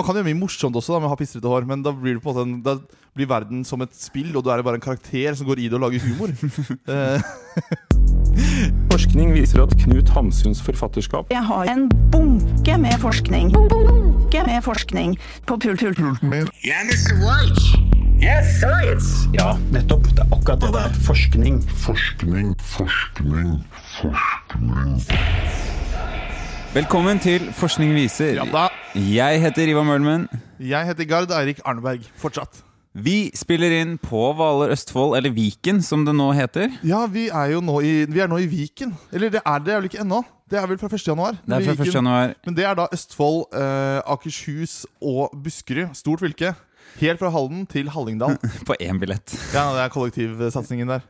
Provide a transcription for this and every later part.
Man kan gjøre mye morsomt også da med å ha pistrete hår, men da blir, det på en måte en, da blir verden som et spill, og du er bare en karakter som går i det og lager humor. Eh, Forskning viser at Knut Hamsuns forfatterskap Jeg har en bunke med forskning. Bunke med forskning på pult-pult. Yeah, Mr. White. Yes, science. Ja, nettopp. Det er akkurat det det er. Forskning. Forskning, forskning, forskning. Velkommen til Forskning viser. ja da. Jeg heter Ivar Mølmen. Jeg heter Gard Eirik Arneberg. Fortsatt. Vi spiller inn på Hvaler Østfold, eller Viken som det nå heter. Ja, vi er jo nå i, vi er nå i Viken. Eller det er det vel ikke ennå. Det er vel fra 1. januar. Det er fra 1. januar. Men det er da Østfold, eh, Akershus og Buskerud. Stort fylke. Helt fra Halden til Hallingdal. På én billett. Ja, det er kollektivsatsingen der.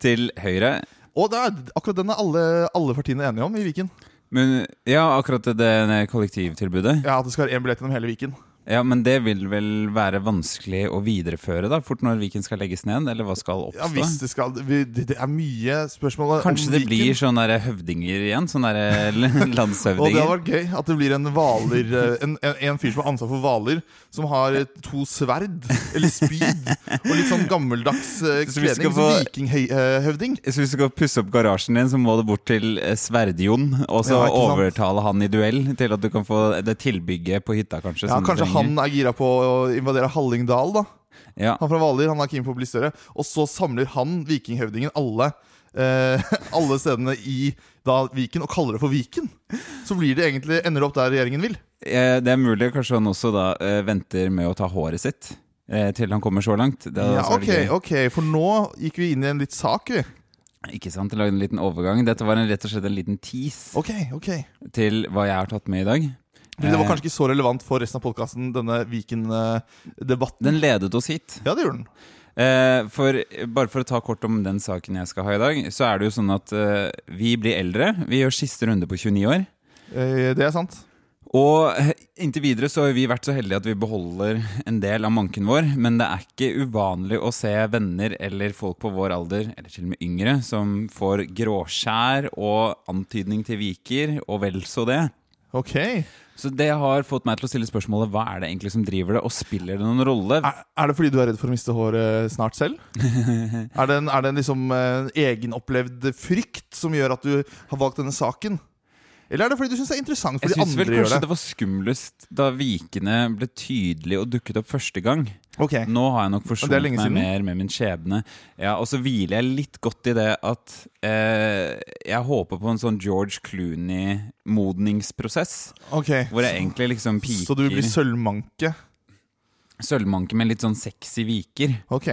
Til høyre. Og det er, akkurat den er alle, alle partiene enige om i Viken. Men ja, akkurat det, det kollektivtilbudet. Ja, At det skal være én billett gjennom hele Viken. Ja, Men det vil vel være vanskelig å videreføre da, fort når Viken skal legges ned? Eller hva skal oppstå? Ja, hvis det skal vi, det, det er mye spørsmål om Kanskje det blir sånne der høvdinger igjen? Sånne der Og det hadde vært gøy at det blir en hvaler eh, en, en, en fyr som har ansvar for hvaler, som har eh, to sverd, eller spyd, og litt sånn gammeldags eh, skal. Som få- vikinghøvding. Så hvis du skal pusse opp garasjen din, så må du bort til eh, Sverd-Jon og så Ja, overtale han i duell til at du kan få det tilbygget på hytta, kanskje. Ja, kanskje. Han er gira på å invadere Hallingdal, da. Ja. Han fra Hvaler han er keen på å bli større. Og så samler han vikinghøvdingen alle eh, alle stedene i da Viken og kaller det for Viken. Så blir det egentlig, ender det opp der regjeringen vil. Eh, Det er mulig kanskje han også da eh, venter med å ta håret sitt eh, til han kommer så langt. Det Ja, så okay, ok, For nå gikk vi inn i en litt sak, vi. Ikke sant? Jeg lagde en liten overgang. Dette var en, rett og slett en liten tease okay, okay. til hva jeg har tatt med i dag. Fordi Det var Eh, kanskje ikke så relevant for resten av podkasten, denne Viken-debatten. Den ledet oss hit. Ja, det gjorde den. Eh, for, bare for å ta kort om den saken jeg skal ha i dag, så er det jo sånn at eh, vi blir eldre. Vi gjør siste runde på 29 år. Eh, det er sant. Og inntil videre så har vi vært så heldige at vi beholder en del av manken vår, men det er ikke uvanlig å se venner eller folk på vår alder, eller til og med yngre, som får gråskjær og antydning til viker, og vel så det. Ok. Så det har fått meg til å stille spørsmålet hva er det egentlig som driver det, og spiller det noen rolle? Er, er det fordi du er redd for å miste håret snart selv? er det en, er det en liksom eh, egenopplevd frykt som gjør at du har valgt denne saken? Eller er det fordi du syns det er interessant Jeg fordi syns vel andre gjør kanskje det? det var skumlest da vikene ble tydelige og dukket opp første gang. Okay. Nå har jeg nok det lenge meg siden? mer med min skjebne. Ja, Og så hviler jeg litt godt i det at eh, jeg håper på en sånn George Clooney-modningsprosess. Okay. Hvor jeg egentlig liksom piker Så du blir sølvmanke? sølvmanke med litt sånn sexy viker. Ok,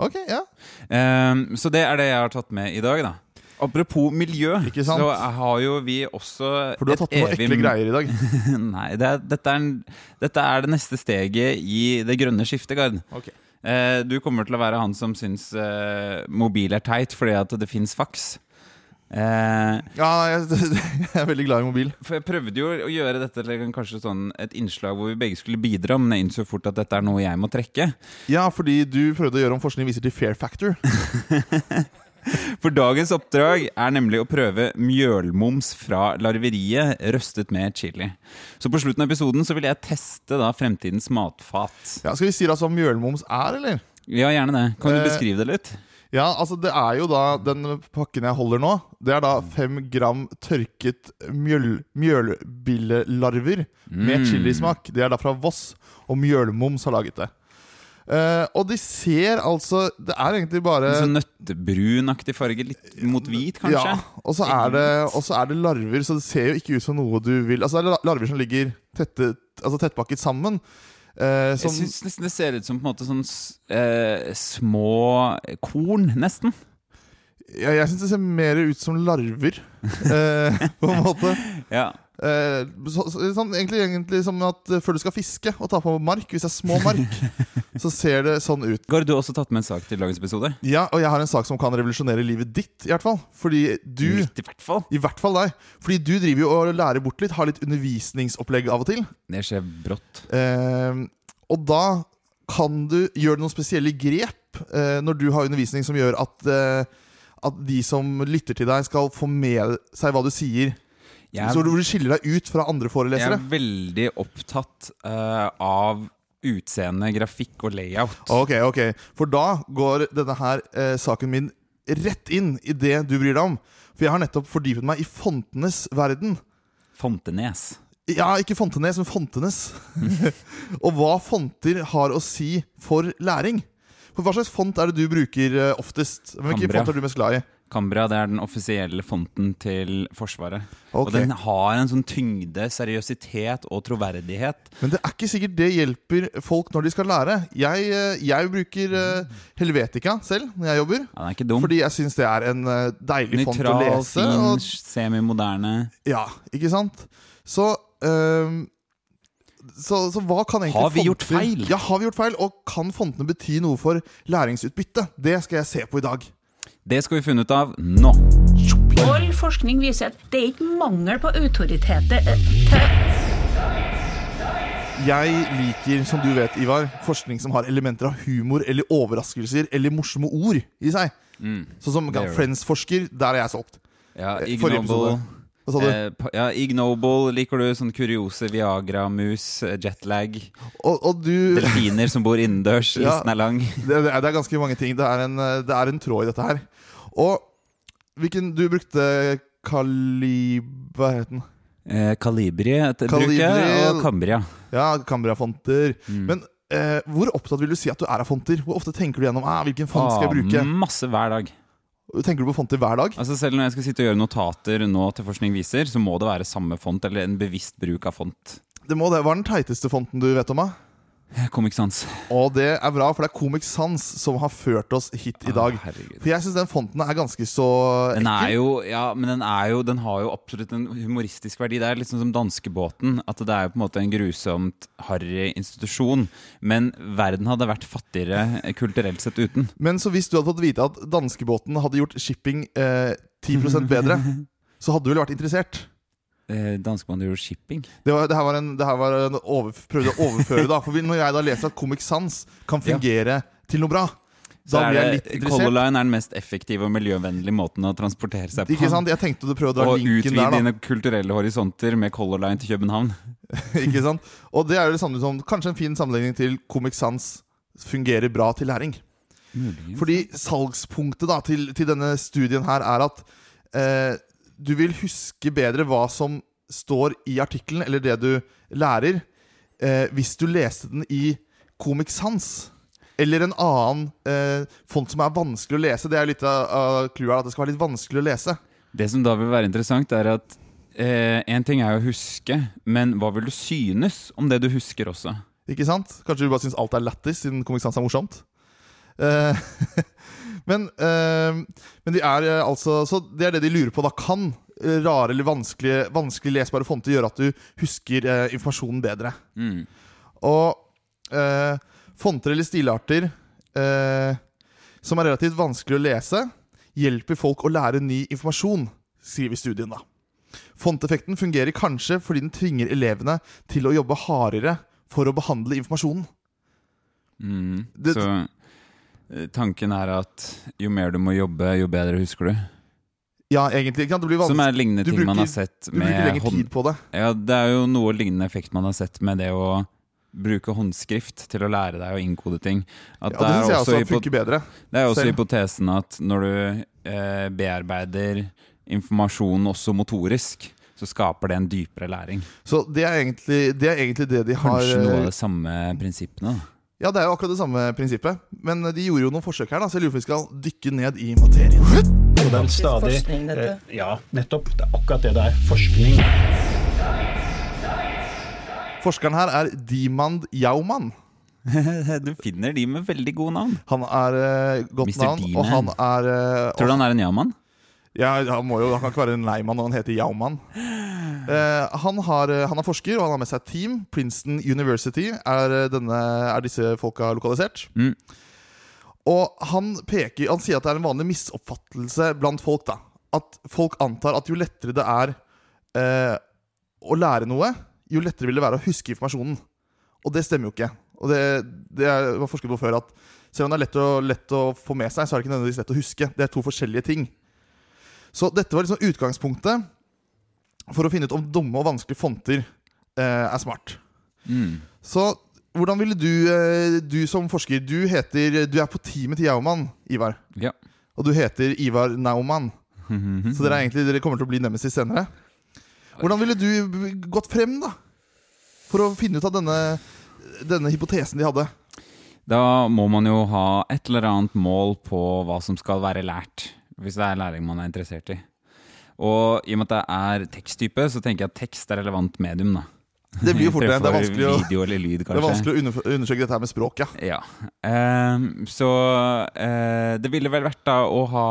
ok, ja Eh, så det er det jeg har tatt med i dag, da. Apropos miljø, Ikke sant? så har jo vi også For du har tatt med noen ekle greier i dag. Nei, det er, dette, er, dette er det neste steget i det grønne skiftet, Gard. Ok. Eh, du kommer til å være han som syns eh, mobil er teit fordi at det fins faks. Eh, Ja, jeg, jeg er veldig glad i mobil. for jeg prøvde jo å gjøre dette til kanskje sånn et innslag hvor vi begge skulle bidra, men jeg innså fort at dette er noe jeg må trekke. Ja, fordi du prøvde å gjøre om forskning viser til fair factor. For dagens oppdrag er nemlig å prøve mjølmoms fra larveriet røstet med chili. Så på slutten av episoden så vil jeg teste da fremtidens matfat. Ja, Skal vi si altså hva mjølmoms er, eller? Ja, gjerne det. Kan du Eh, beskrive det litt? Ja, altså det er jo da Den pakken jeg holder nå, det er da fem gram tørket mjøl, mjølbillelarver med chilismak. Det er da fra Voss, og Mjølmoms har laget det. Eh, og de ser altså Det er egentlig bare sånn nøttebrunaktig farge, litt mot hvit, kanskje? Ja, og så er, det, og så er det larver, så det ser jo ikke ut som noe du vil Altså det er larver som ligger tette, altså tettpakket sammen. Uh, som, Jeg syns nesten det ser ut som på en måte sånn eh, små korn, nesten. ja, jeg syns det ser mer ut som larver, eh, på en måte. Ja. Eh, så, så, sånn, egentlig, egentlig som at eh, før du skal fiske og ta på mark, hvis det er små mark, så ser det sånn ut. Gar, du har også tatt med en sak til dagens episode? Ja, og jeg har en sak som kan revolusjonere livet ditt, i hvert fall. Fordi du Mitt i hvert fall. I hvert fall deg. Fordi du driver jo og lærer bort litt, har litt undervisningsopplegg av og til. Det skjer brått. Eh, og da kan du gjøre noen spesielle grep eh, når du har undervisning som gjør at, eh, at de som lytter til deg, skal få med seg hva du sier. Jeg Så du skiller deg ut fra andre forelesere? Jeg er veldig opptatt uh, av utseende, grafikk og layout. Ok, ok. For da går denne her uh, saken min rett inn i det du bryr deg om. For jeg har nettopp fordypet meg i fontenes verden. Fontenes. Ja, ikke Fontenes, men Fontenes. og hva fonter har å si for læring. For Hva slags font er det du bruker eh, oftest? Cambria. font er du mest glad i? Cambria det er den offisielle fonten til Forsvaret. Og den har en sånn tyngde, seriøsitet og troverdighet. Men det er ikke sikkert det hjelper folk når de skal lære. Jeg, eh, jeg bruker eh, Helvetica selv når jeg jobber. Ja, den er ikke dum. Fordi jeg syns det er en deilig deilig font å Nøytral, lese. fin, Og, semimoderne. ja, ikke sant? Så ehm, så, så hva kan egentlig Har vi gjort feil? Ja, har vi gjort feil? Og kan fontene bety noe for læringsutbytte? Det skal jeg se på i dag. Det skal vi finne ut av nå. All forskning viser at det er ikke mangel på autoriteter eh, Jeg liker, som du vet, Ivar, forskning som har elementer av humor eller overraskelser eller morsomme ord i seg. Sånn som. Friends-forsker, der er jeg solgt. Ja, Eh, Ignoble. Hva sa du? Eh, ja, Ignoble liker du. Sånn kuriose Viagra-mus, eh, jetlag. Og, og du Delfiner som bor innendørs. Ja. Listen er lang. det, det, er, ganske mange ting. Det er, en, eh, det er en tråd i dette her. Og hvilken Du brukte Kalib... Hva het den? Eh, Kalibri et- bruker jeg, og Cambria. Ja, Cambria-fonter. Mm. Men eh, hvor opptatt vil du si at du er av fonter? Hvor ofte tenker du gjennom ah, hvilken font skal jeg bruke? Masse hver dag. Tenker du på fonter hver dag? Altså Selv når jeg skal sitte og gjøre notater nå til Forskning viser, så må det være samme font, eller en bevisst bruk av font. Det må det. Hva er den teiteste fonten du vet om? da? Comic Sans. Og det er bra, for det er Comic Sans som har ført oss hit i dag. Ah. For jeg syns den fonten er ganske så Den er jo, ja, men den er jo Den har jo absolutt en humoristisk verdi. Det er litt sånn som danskebåten. At det er jo på en måte en grusomt harry institusjon. Men verden hadde vært fattigere kulturelt sett uten. Men så hvis du hadde fått vite at danskebåten hadde gjort shipping eh, 10% bedre, så hadde du vel vært interessert? Eh, Danskebåten gjorde shipping. Det, var, det her var en, det her var en over, prøvde å overføre, da. For når jeg da leser at Comic Sans kan fungere til noe bra, Så da blir jeg litt Color interessert. Line er den mest effektive og miljøvennlige måten å transportere seg på. Ikke sant? Jeg tenkte du prøvde å dra Og linken der. der, da. dine kulturelle horisonter med Color Line til København. Ikke sant? Og det er jo det samme som kanskje en fin sammenligning til Comic Sans fungerer bra til læring. Fordi salgspunktet da til, til denne studien her er at eh, du vil huske bedre hva som står i artikkelen, eller det du lærer, eh, hvis du leste den i Comic Sans. Eller en annen eh, font som er vanskelig å lese. Det er litt av, av clouet her, at det skal være litt vanskelig å lese. Det som da vil være interessant, er at eh, en ting er å huske, men hva vil du synes om det du husker også? Ikke sant? Kanskje du bare syns alt er lættis, siden Comic Sans er morsomt. Eh, men, eh, men de er eh, altså Så det er det de lurer på. da Kan eh, rare eller vanskelig, vanskelig lesbare fonter gjøre at du husker eh, informasjonen bedre? Mm. Og eh, fonter eller stilarter som er relativt vanskelig å lese, hjelper folk å lære ny informasjon, skriver studien. da Fonteffekten fungerer kanskje fordi den tvinger elevene til å jobbe hardere for å behandle informasjonen. Mm. Det- Så tanken er at jo mer du må jobbe, jo bedre husker du. Ja, egentlig. Ikke sant? Det blir Som er lignende ting ting man har sett sett Du bruker lenger hånd... tid på det. Ja, det er jo noe lignende effekt man har sett med det å bruke håndskrift til å lære deg å innkode ting. At Ja, det syns jeg også hypo- funker bedre. det er også selv. hypotesen at når du eh, bearbeider informasjon også motorisk, så skaper det en dypere læring. Så det er egentlig det, er egentlig det de har Kanskje noe av det de samme prinsippene. da. Ja, det er jo akkurat det samme prinsippet. Men de gjorde jo noen forsøk her, da, så jeg lurer på om vi skal dykke ned i materien. Og det er stadig forskning, dette. eh, Ja, nettopp. Det er akkurat det det er. Forskning. Forskeren her er Dimand Yauman. Du finner de med veldig gode navn. Han er uh, godt Mr. navn, og D-Man. han er uh, Tror du han er en ja-mann? Ja, han, må jo, han kan ikke være en leimann når han heter Yauman. Eh, han, har, eh, han er forsker, og han har med seg et team. Princeton University er, eh, denne, er disse folka lokalisert. Mm. Og han, peker, han sier at det er en vanlig misoppfattelse blant folk. da At folk antar at jo lettere det er eh, å lære noe, jo lettere vil det være å huske informasjonen. Og det stemmer jo ikke. Og det, det er, var forsket på før at selv om det er lett å, lett å få med seg, så er det ikke nødvendigvis lett å huske. Det er to forskjellige ting. Så dette var liksom utgangspunktet. for å finne ut om dumme og vanskelige fonter eh, er smart. Mm. Så hvordan ville du, eh, du som forsker Du heter Du er på teamet til Jaumann, Ivar. Ja. Og du heter Ivar Naumann. Så dere, er egentlig, dere kommer til å bli nemesis senere. Hvordan ville du gått frem, da? For å finne ut av denne, denne hypotesen de hadde. Da må man jo ha et eller annet mål på hva som skal være lært, hvis det er læring man er interessert i. Og i og med at det er teksttype, så tenker jeg at tekst er relevant medium. da. Det blir jo fort det. Det er vanskelig å, video eller lyd, det er vanskelig å undersøke dette her med språk, ja. Ja. Um, så uh, det ville vel vært da å ha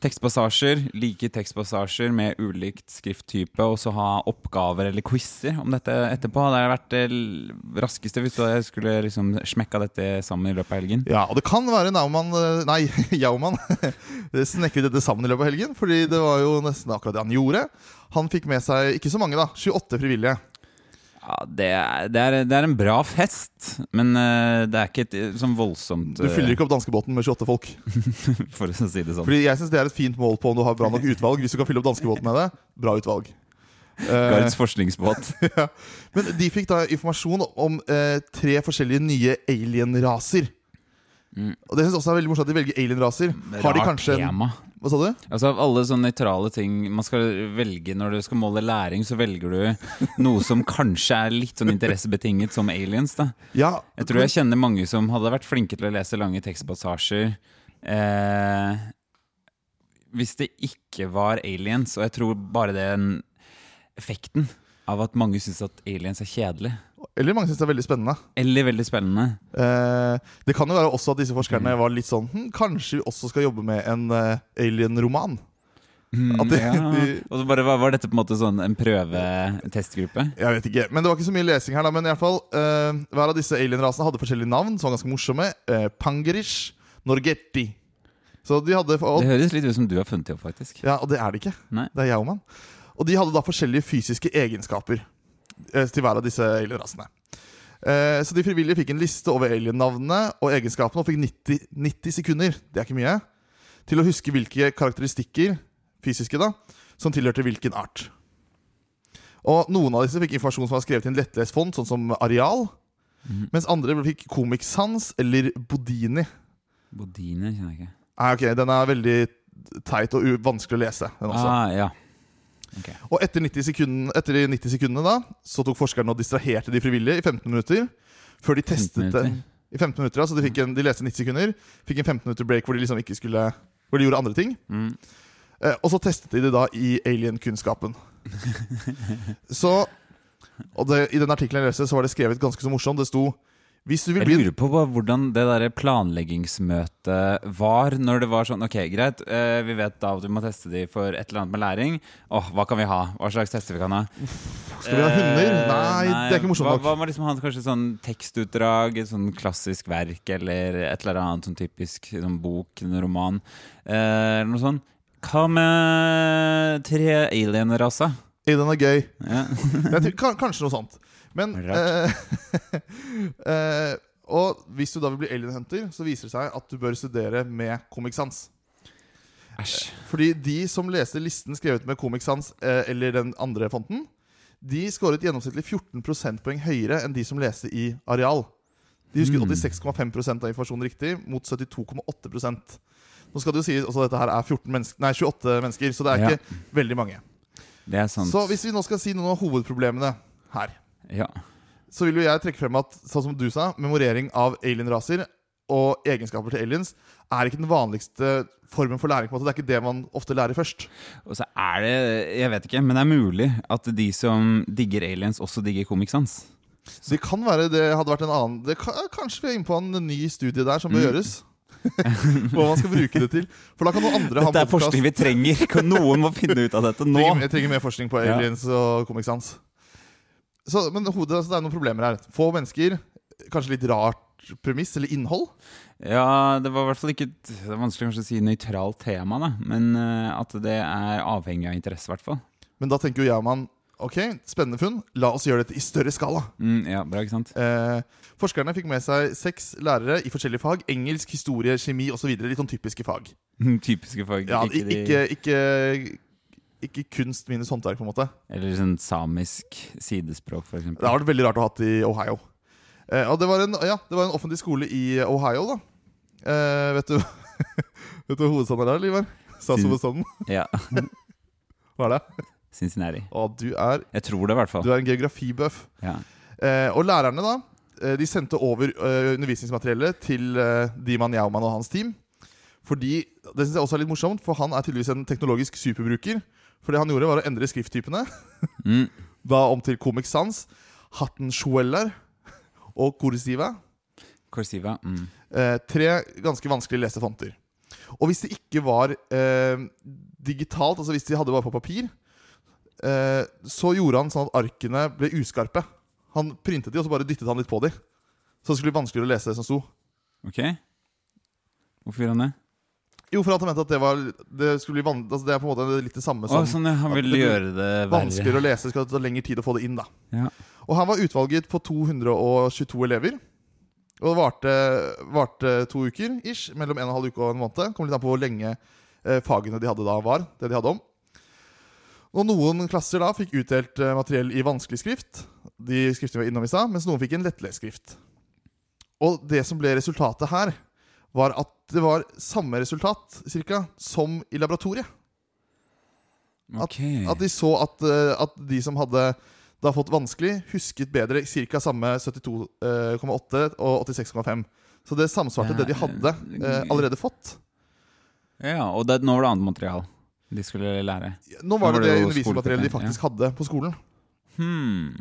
tekstpassasjer, like tekstpassasjer med ulikt skrifttype, og så ha oppgaver eller quizer om dette etterpå. Det hadde vært det raskeste hvis jeg skulle liksom smekka dette sammen i løpet av helgen. Ja, og det kan være Naumann eh, Nei, Jaumann snekret dette sammen i løpet av helgen. Fordi det var jo nesten akkurat det han gjorde. Han fikk med seg ikke så mange, da. 28 frivillige. Ja, det er, det, er, det er en bra fest, men uh, det er ikke et eh, sånn voldsomt Du fyller ikke opp danskebåten med 28 folk. eh, For å si det sånn. Fordi jeg syns det er et fint mål på om du har bra nok utvalg. Hvis du kan fylle opp danskebåten med det, bra utvalg. Eh, Gards forskningsbåt. ja. Men de fikk da informasjon om uh, tre forskjellige nye alien-raser. Mm. Og det synes jeg også er veldig morsomt at de velger alien-raser. Har de kanskje en, tema. Hva sa du? Altså Av alle sånne nøytrale ting man skal velge når du skal måle læring, så velger du noe som kanskje er litt sånn interessebetinget, som aliens. da Ja, Jeg tror jeg kjenner mange som hadde vært flinke til å lese lange tekstpassasjer. Eh, hvis det ikke var aliens, og jeg tror bare den effekten av at mange syns at aliens er kjedelig. Eller mange syns det er veldig spennende. Eller veldig spennende. Eh, det kan jo være også at disse forskerne var litt sånn hm, Kanskje vi også skal jobbe med en uh, alien-roman? Mm, de, ja. de- Og bare, var, dette på en måte sånn en prøvetestgruppe? Jeg vet ikke, men Det var ikke så mye lesing her. da Men i hvert fall, eh, hver av disse alien-rasene hadde forskjellige navn som var ganske morsomme. Eh, Pangerish, Norgetti. Så de hadde og, Det høres litt ut som du har funnet det opp, faktisk. Ja, og det er det ikke. Nei. Det er Jaumann. Og de hadde da forskjellige fysiske egenskaper eh, til hver av disse alien-rasene. Eh, så de frivillige fikk en liste over alien-navnene og egenskapene og fikk 90, 90 sekunder det er ikke mye, til å huske hvilke karakteristikker, fysiske da, som tilhørte hvilken art. Og Noen av disse fikk informasjon som var skrevet i en lettlest fond, sånn som areal. Mens andre fikk Comic Sans eller Bodini. Bodini kjenner jeg ikke. Nei, ok, Den er veldig teit og vanskelig å lese. Den også. Ah, ja. Og etter 90, sekunden, etter de 90 sekundene da Så tok forskerne og distraherte de frivillige i 15 minutter. Før de testet det? I 15 minutter, Så de, fikk en, de leste 90 sekunder, fikk en 15 minutter break hvor de liksom ikke skulle Hvor de gjorde andre ting. Mm. Eh, og så testet de det da i alien-kunnskapen. så Og det, i den artikkelen jeg leste, så var det skrevet ganske så morsomt. Det sto Jeg lurer på hvordan det der planleggingsmøtet var. Når det var sånn Ok, greit, eh, vi vet da at vi må teste de for et eller annet med læring. Åh, Hva kan vi ha? Hva slags tester vi kan ha? Skal vi ha hunder? Nei, Nei, det er ikke morsomt hva, nok. Hva med liksom ha kanskje sånn tekstutdrag, et sånn klassisk verk, eller et eller annet sånn typisk sånn bok, en roman, eh, eller noe sånt? Hva med tre alien-raser? Alien er gøy. Ja. Kanskje noe sånt. Men eh, eh, Og hvis du da vil bli alien hunter, så viser det seg at du bør studere med Comic Sans. Æsj. Fordi de som leste listen skrevet med Comic Sans eh, eller den andre fonten, de skåret gjennomsnittlig 14 prosentpoeng høyere enn de som leste i areal. De husket Mm. 86,5 av informasjonen riktig, mot 72,8 Nå skal det jo sies også at dette her er 14 mennesker, nei, 28 mennesker, så det er Ja. ikke veldig mange. Det sant. Så hvis vi nå skal si noen av hovedproblemene her, Ja. så vil jo jeg trekke frem at sånn som du sa, memorering av alienraser og egenskaper til aliens er ikke den vanligste formen for læring. på en måte. Det er ikke det man ofte lærer først. Og så er det, jeg vet ikke, men det er mulig at de som digger aliens, også digger Comic Sans. Så det kan være det hadde vært en annen det kan, Kanskje vi er inne på en ny studie der som bør Mm. gjøres. Hva man skal bruke det til. For da kan noen andre ha Dette er forskning vi trenger. Noen må finne ut av dette nå. Trenger, jeg trenger mer forskning på Ja. aliens og Comic Sans. Så, men hodet, altså, det er noen problemer her. Få mennesker, kanskje litt rart premiss eller innhold. Ja, det var i hvert fall ikke et, Det er vanskelig kanskje å si nøytralt tema, da. Men uh, at det er avhengig av interesse, i hvert fall. Men da tenker jo jeg man Ok, spennende funn. La oss gjøre dette i større skala. Mm, ja, bra, ikke sant? Eh, forskerne fikk med seg seks lærere i forskjellige fag. Engelsk, historie, kjemi osv. Litt sånn typiske fag. Typiske fag. Ja, ikke ikke, ikke ikke kunst minus håndverk, på en måte. Eller sånn samisk sidespråk, for Det har vært veldig rart å ha hatt i Ohio. Eh, og det var, en, ja, det var en offentlig skole i Ohio, da. Eh, vet du Vet du hva hovedstaden er der, Livar? Statshovedstaden? Ja. Hva er det? Cincinnati. Å, du er, Jeg tror det, i hvert fall. du er en geografibøff. Ja. Eh, og lærerne, da, eh, de sendte over eh, undervisningsmateriellet til eh, Diman Yauman og hans team. Fordi, Det synes jeg også er litt morsomt, for han er tydeligvis en teknologisk superbruker. For det han gjorde, var å endre skrifttypene. Mm. Da om til Comic Sans, Hattenschueller og Kursiva. Corsiva. Mm. Eh, tre ganske vanskelig leste fonter. Og hvis det ikke var eh, digitalt, altså hvis de hadde bare på papir, eh, så gjorde han sånn at arkene ble uskarpe. Han printet de, og så bare dyttet han litt på de. Så det skulle bli vanskeligere å lese det som sto. Ok. Hvorfor gjør han det? Jo, for at han mente at det var Det skulle bli van altså det er på en måte litt det samme Å, som sånn, ja. Han at gjøre det gjøre vanskeligere å lese. Det skal ta lengre tid å få det inn, da. Ja. Og han var utvalget på 222 elever. Og det varte, varte to uker ish, mellom en og en halv uke og en måned. Kom litt an på hvor lenge eh, fagene de hadde da, var. Det de hadde om. Og noen klasser da fikk utdelt eh, materiell i vanskelig skrift, de skriftene vi var innom i stad, mens noen fikk en lettlest skrift. Og det som ble resultatet her, var at det var samme resultat cirka, som i laboratoriet. Ok. At de så at, eh, at de som hadde da fått vanskelig, husket bedre ca. samme 72,8 og 86,5. Så det samsvarte det de hadde eh, allerede fått. Ja, og det, nå var det annet material de skulle lære. Nå var Nå det det jo undervisningsmateriellet de faktisk faktisk hadde på skolen. Hmm.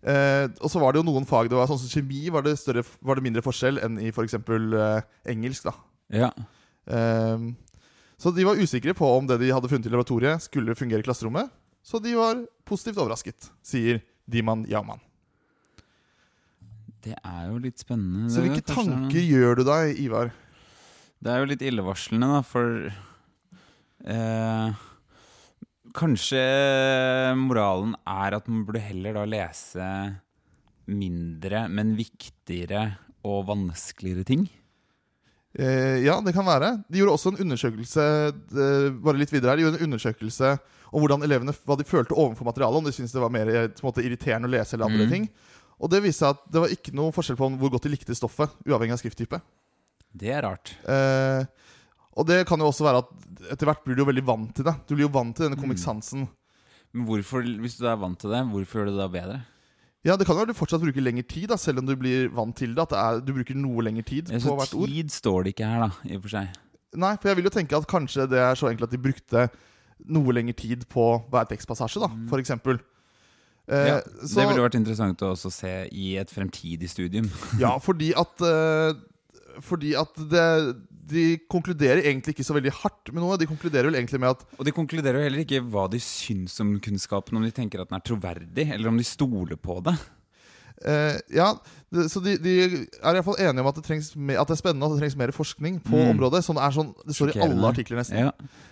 Eh, og så var det jo noen fag det var sånn som Kjemi var det, større, var det mindre forskjell enn i f.eks. Eh, engelsk. da Ja. eh, Så de var usikre på om det de hadde funnet i laboratoriet, skulle fungere i klasserommet. Så de var positivt overrasket, sier Diman Yaman. Det er jo litt spennende. Så hvilke det, tanker gjør du deg, Ivar? Det er jo litt illevarslende, da, for eh, Kanskje moralen er at man burde heller da lese mindre, men viktigere og vanskeligere ting. Eh, ja, det kan være. De gjorde også en undersøkelse eh, Bare litt videre her De gjorde en undersøkelse om hvordan elevene hva de følte overfor materialet. Om de syntes det var mer eh, måte, irriterende å lese eller andre Mm. ting. Og det viste seg at det var ikke noe forskjell på hvor godt de likte stoffet, uavhengig av skrifttype. Det er rart. Eh, og det kan jo også være at etter hvert blir du jo veldig vant til det. Du blir jo vant til denne komiksansen. comic-sansen. Men hvorfor, hvis du er vant til det, hvorfor gjør du det da bedre? Ja, det kan jo være du fortsatt bruker lengre tid, da, selv om du blir vant til det. At det er, du bruker noe lengre tid Ja, på hvert ord. tid står det ikke her, da, i og for seg. Nei, for jeg vil jo tenke at kanskje det er så enkelt at de brukte noe lengre tid på hver tekstpassasje, da, for eksempel. Eh, Mm. Ja, så, Det ville vært interessant å også se i et fremtidig studium. Ja, fordi at eh, Fordi at det, de konkluderer egentlig ikke så veldig hardt med noe. De konkluderer vel egentlig med at Og de konkluderer jo heller ikke hva de syns om kunnskapen, om de tenker at den er troverdig, eller om de stoler på det. Uh, Ja, de, så de, de er iallfall enige om at det, trengs me, at det er spennende at det trengs mer forskning på Mm. området. Sånn er sånn, Det står i alle artikler, nesten. Ja,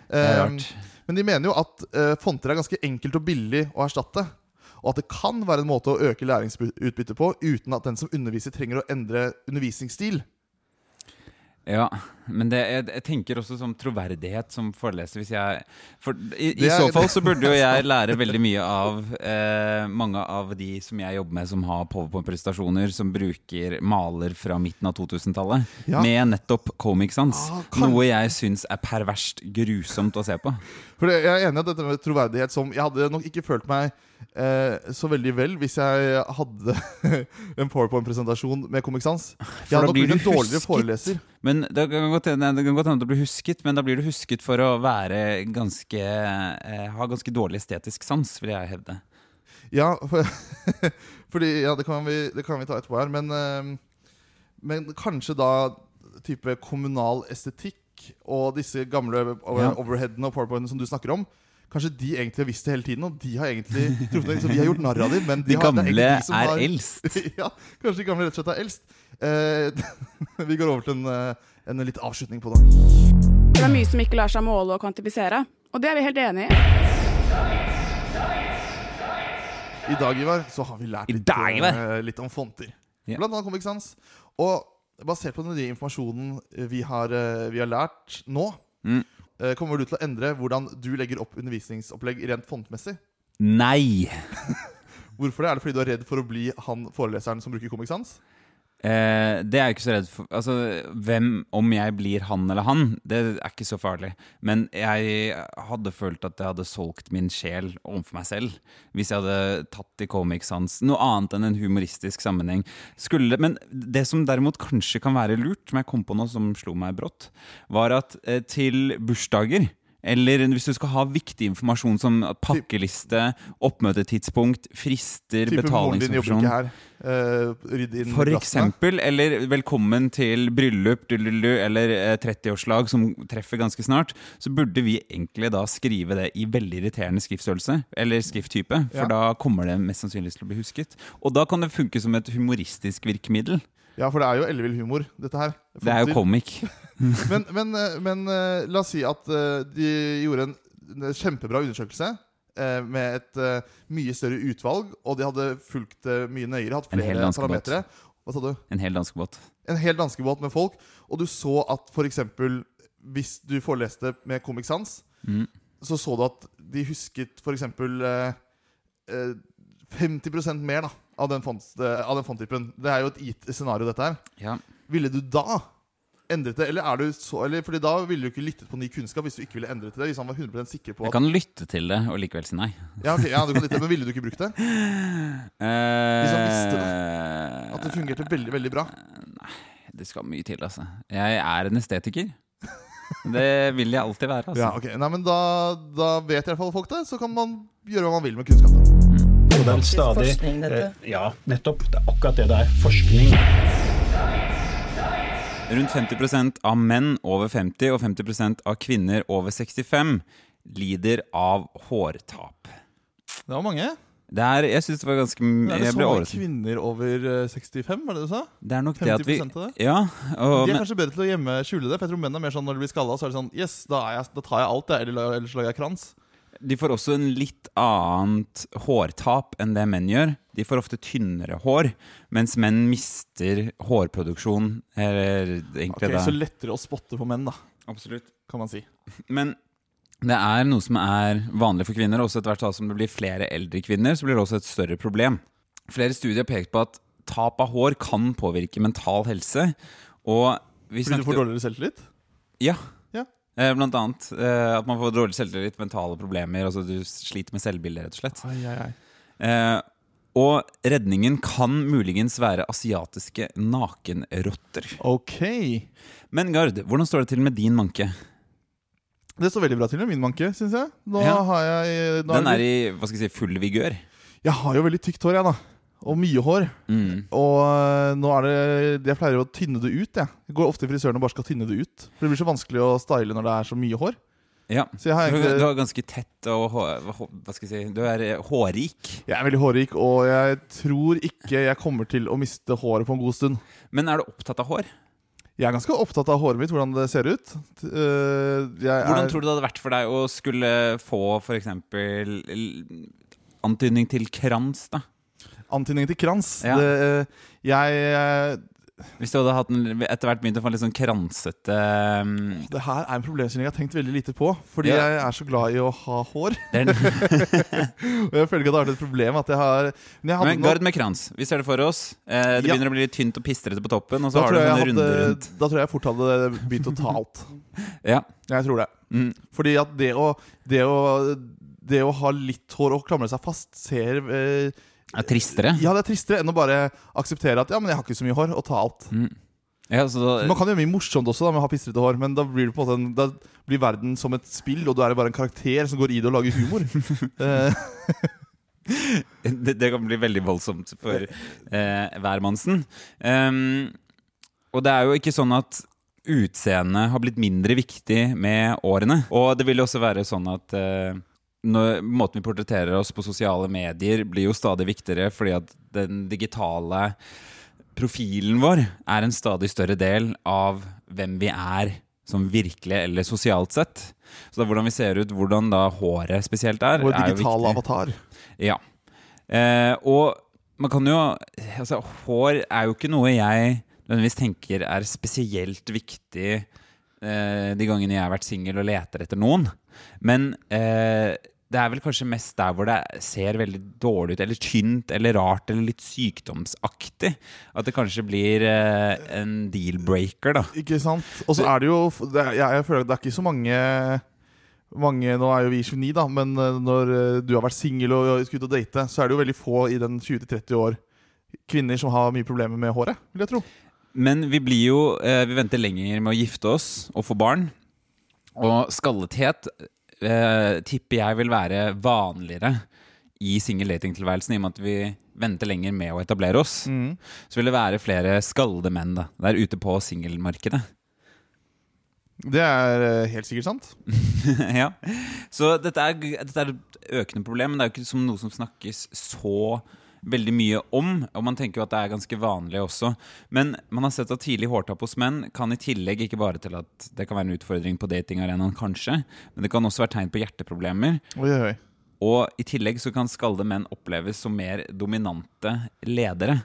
det er Eh, rart. Men de mener jo at uh, fonter er ganske enkelt og billig å erstatte. Og at det kan være en måte å øke læringsutbyttet på uten at den som underviser, trenger å endre undervisningsstil. Ja, men det, jeg, jeg tenker også som troverdighet som foreleser. Hvis jeg, for i, I er- så fall så burde jo jeg lære veldig mye av eh, mange av de som jeg jobber med, som har powerpoint-prestasjoner, som bruker maler fra midten av 2000-tallet, Ja. med nettopp Comic Sans. Ah, Noe jeg syns er perverst grusomt å se på. For jeg er enig i at dette med troverdighet som Jeg hadde nok ikke følt meg eh, så veldig vel hvis jeg hadde en powerpoint-presentasjon med Comic Sans. Jeg hadde nok blitt en dårligere foreleser. Men det kan godt hende det kan godt hende du blir husket, men da blir du husket for å være ganske eh, ha ganske dårlig estetisk sans, vil jeg hevde. Ja, for, fordi Ja, det kan, vi, det kan vi ta etterpå her, men eh, Men kanskje da type kommunal estetikk og disse gamle Ja. overheadene og powerpointene som du snakker om Kanskje de egentlig har visst det hele tiden, og de har egentlig truffet deg. Så vi har gjort narr av dem, men de, De har, det gamle egentlig de som er har- eldst. ja, kanskje de gamle rett og slett er eldst. Eh, vi går over til en, eh, en litt avslutning på det. Det er mye som ikke lar seg måle og kvantifisere, og det er vi helt enig i. I dag, Ivar, så har vi lært litt, dag, eh, litt om fonter. Yeah. Blant annet Comic Sans. Og basert på den nye informasjonen vi har, eh, vi har lært nå, Mm. eh, kommer du til å endre hvordan du legger opp undervisningsopplegg rent fontmessig? Nei! Hvorfor det? Er det fordi du er redd for å bli han foreleseren som bruker Comic Sans? Eh, det er jeg ikke så redd for. Altså, hvem, Om jeg blir han eller han, det er ikke så farlig. Men jeg hadde følt at jeg hadde solgt min sjel overfor meg selv hvis jeg hadde tatt i Comic Sans noe annet enn en humoristisk sammenheng. Skulle, men det som derimot kanskje kan være lurt, som jeg kom på nå som slo meg brått, var at eh, til bursdager eller hvis du skal ha viktig informasjon som pakkeliste, oppmøtetidspunkt, frister, Type betalingsinformasjon her. Eh, for eksempel, eller velkommen til bryllup eller eh, 30-årslag som treffer ganske snart, så burde vi egentlig da skrive det i veldig irriterende skriftstørrelse, eller skrifttype, for Ja. da kommer det mest sannsynligvis til å bli husket. Og da kan det funke som et humoristisk virkemiddel. Ja, for det er jo ellevill humor, dette her. Det er jo komikk. Men, men, eh, men eh, la oss si at eh, de gjorde en, kjempebra undersøkelse med et mye større utvalg, og de hadde fulgt mye nøyere, hatt flere parametere. Hva sa du? En hel danskebåt. En hel danskebåt med folk, og du så at f.eks. hvis du foreleste med Comic Sans, Mm. så så du at de husket f.eks. Eh, 50% mer da, av den, font, eh, av den fonttypen. Det er jo et gitt scenario, dette her. Ja. Ville du da endret det? Eller er du så Eller fordi da ville du ikke lyttet på ny kunnskap hvis du ikke ville endret det. Hvis han var 100 sikker på Jeg kan lytte til det og likevel si nei. ja, okay, ja, du kan lytte, Men ville du ikke brukt det? Hvis han visste At det fungerte veldig, veldig bra? Nei, det skal mye til, altså. Jeg er en estetiker. Det vil jeg alltid være. altså. Ja, ok. Nei, men da, da vet i hvert fall folk det. Så kan man gjøre hva man vil med kunnskap. Da. Og det er stadig forskning, dette. eh, Ja, nettopp. Det er akkurat det det er. Forskning. Rundt 50% av menn over 50 og 50% av kvinner over 65 lider av hårtap. Det var mange. Det er, jeg synes det var ganske Er det så mange kvinner over eh, 65, var det du sa? Det er nok det at vi av det? Ja, og, De er men, kanskje bedre til å gjemme skjule det. For jeg tror menn er mer sånn når de blir skalla, så er det sånn Yes, da, er jeg, da tar jeg alt, jeg. Eller, eller så lager jeg krans. De får også en litt annet hårtap enn det menn gjør. De får ofte tynnere hår, mens menn mister hårproduksjon. Eller egentlig Ok, Så lettere å spotte på menn, da, Absolutt. kan man si. Men det er noe som er vanlig for kvinner. Også etter hvert som det blir flere eldre kvinner, så blir det også et større problem. Flere studier har pekt på at tap av hår kan påvirke mental helse. Og vi Fordi du får dårligere selvtillit? Ja. Eh, Blant annet eh, at man får dårlig selvtillit, mentale problemer. Altså du sliter med selvbildet, rett og slett. Ai, ai, ai. Eh, og redningen kan muligens være asiatiske nakenrotter. Ok. Men Gard, hvordan står det til med din manke? Det står veldig bra til med min manke, syns jeg. Ja. har jeg Den er i hva skal jeg si, full vigør. Jeg har jo veldig tykt hår, jeg, da. Og mye hår. Mm. Og øh, nå er det Jeg pleier å tynne det ut, jeg. Jeg går ofte i frisøren og bare skal tynne det ut. For det blir så vanskelig å style når det er så mye hår. Ja. Så Du, egentlig du har ganske tett og Hva skal jeg si Du er eh, hårrik. Jeg er veldig hårrik, og jeg tror ikke jeg kommer til å miste håret på en god stund. Men er du opptatt av hår? Jeg er ganske opptatt av håret mitt, hvordan det ser ut. T- øh, Hvordan er, tror du det hadde vært for deg å skulle få f.eks. antydning til krans? da Antydning til krans. Ja. Det, øh, jeg øh, Hvis du hadde hatt en, etter hvert begynt å få litt sånn kransete um, Det her er en problemstilling jeg har tenkt veldig lite på. Fordi Ja. jeg er så glad i å ha hår. Og jeg føler ikke at det har vært et problem at jeg har Men jeg Men gard med krans. Vi ser det for oss. Eh, det Ja. begynner å bli litt tynt og pistrete på toppen, og så da har du sånne runder hadde, rundt. da tror jeg jeg fort hadde begynt å ta alt. Ja. Jeg tror det. Mm. Fordi at det å, det å, det å ha litt hår og klamre seg fast ser eh, Er tristere. Ja, det er tristere enn å bare akseptere at ja, men jeg har ikke så mye hår, og ta alt. Mm. Ja, så da, Man kan gjøre mye morsomt også da med å ha pistrete hår, men da blir, det en, da blir verden som et spill, og du er bare en karakter som går i det og lager humor. eh, det, det kan bli veldig voldsomt for eh, hvermannsen. Um, og det er jo ikke sånn at utseendet har blitt mindre viktig med årene. Og det vil jo også være sånn at eh, når, måten vi portretterer oss på sosiale medier, blir jo stadig viktigere fordi at den digitale profilen vår er en stadig større del av hvem vi er som virkelig eller sosialt sett. Så da hvordan vi ser ut, hvordan da håret spesielt er, Vår er digitale avatar. Ja. Eh, og man kan jo Altså, hår er jo ikke noe jeg nødvendigvis tenker er spesielt viktig eh, de gangene jeg har vært singel og leter etter noen. Men eh, det er vel kanskje mest der hvor det ser veldig dårlig ut, eller tynt, eller rart, eller litt sykdomsaktig. At det kanskje blir eh, en deal-breaker, da. Ikke sant? Og så er det jo det er, jeg, jeg føler at det er ikke så mange mange, Nå er jo vi 29, da, men eh, når eh, du har vært singel og og skal ut og date, så er det jo veldig få i den 20-30 år kvinner som har mye problemer med håret, vil jeg tro. Men vi blir jo eh, Vi venter lenger med å gifte oss og få barn. Og skallethet eh, tipper jeg vil være vanligere i single dating-tilværelsen, i og med at vi venter lenger med å etablere oss. Så vil det være flere skallede menn da, der ute på singelmarkedet. Det er eh, helt sikkert sant. ja. Så dette er, dette er et økende problem, men det er jo ikke som noe som snakkes så veldig mye om. Og man tenker jo at det er ganske vanlig også. Men man har sett at tidlig hårtap hos menn kan i tillegg ikke bare til at det kan være en utfordring på datingarenaen, kanskje, men det kan også være tegn på hjerteproblemer. Oi, oi. Og i tillegg så kan skalde menn oppleves som mer dominante ledere.